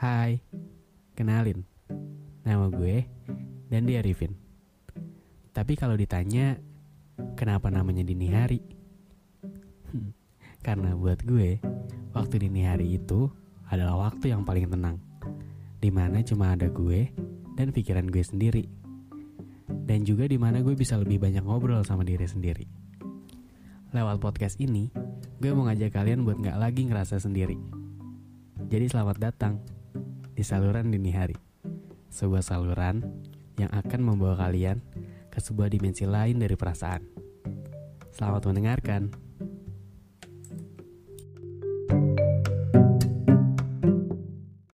Hai, kenalin, nama gue Dandi Arifin. Tapi kalau ditanya, kenapa namanya dini hari? Hmm, karena buat gue, waktu dini hari itu adalah waktu yang paling tenang. Di mana cuma ada gue dan pikiran gue sendiri. Dan juga di mana gue bisa lebih banyak ngobrol sama diri sendiri. Lewat podcast ini, gue mau ngajak kalian buat gak lagi ngerasa sendiri. Jadi selamat datang di saluran dini hari. Sebuah saluran yang akan membawa kalian ke sebuah dimensi lain dari perasaan. Selamat mendengarkan.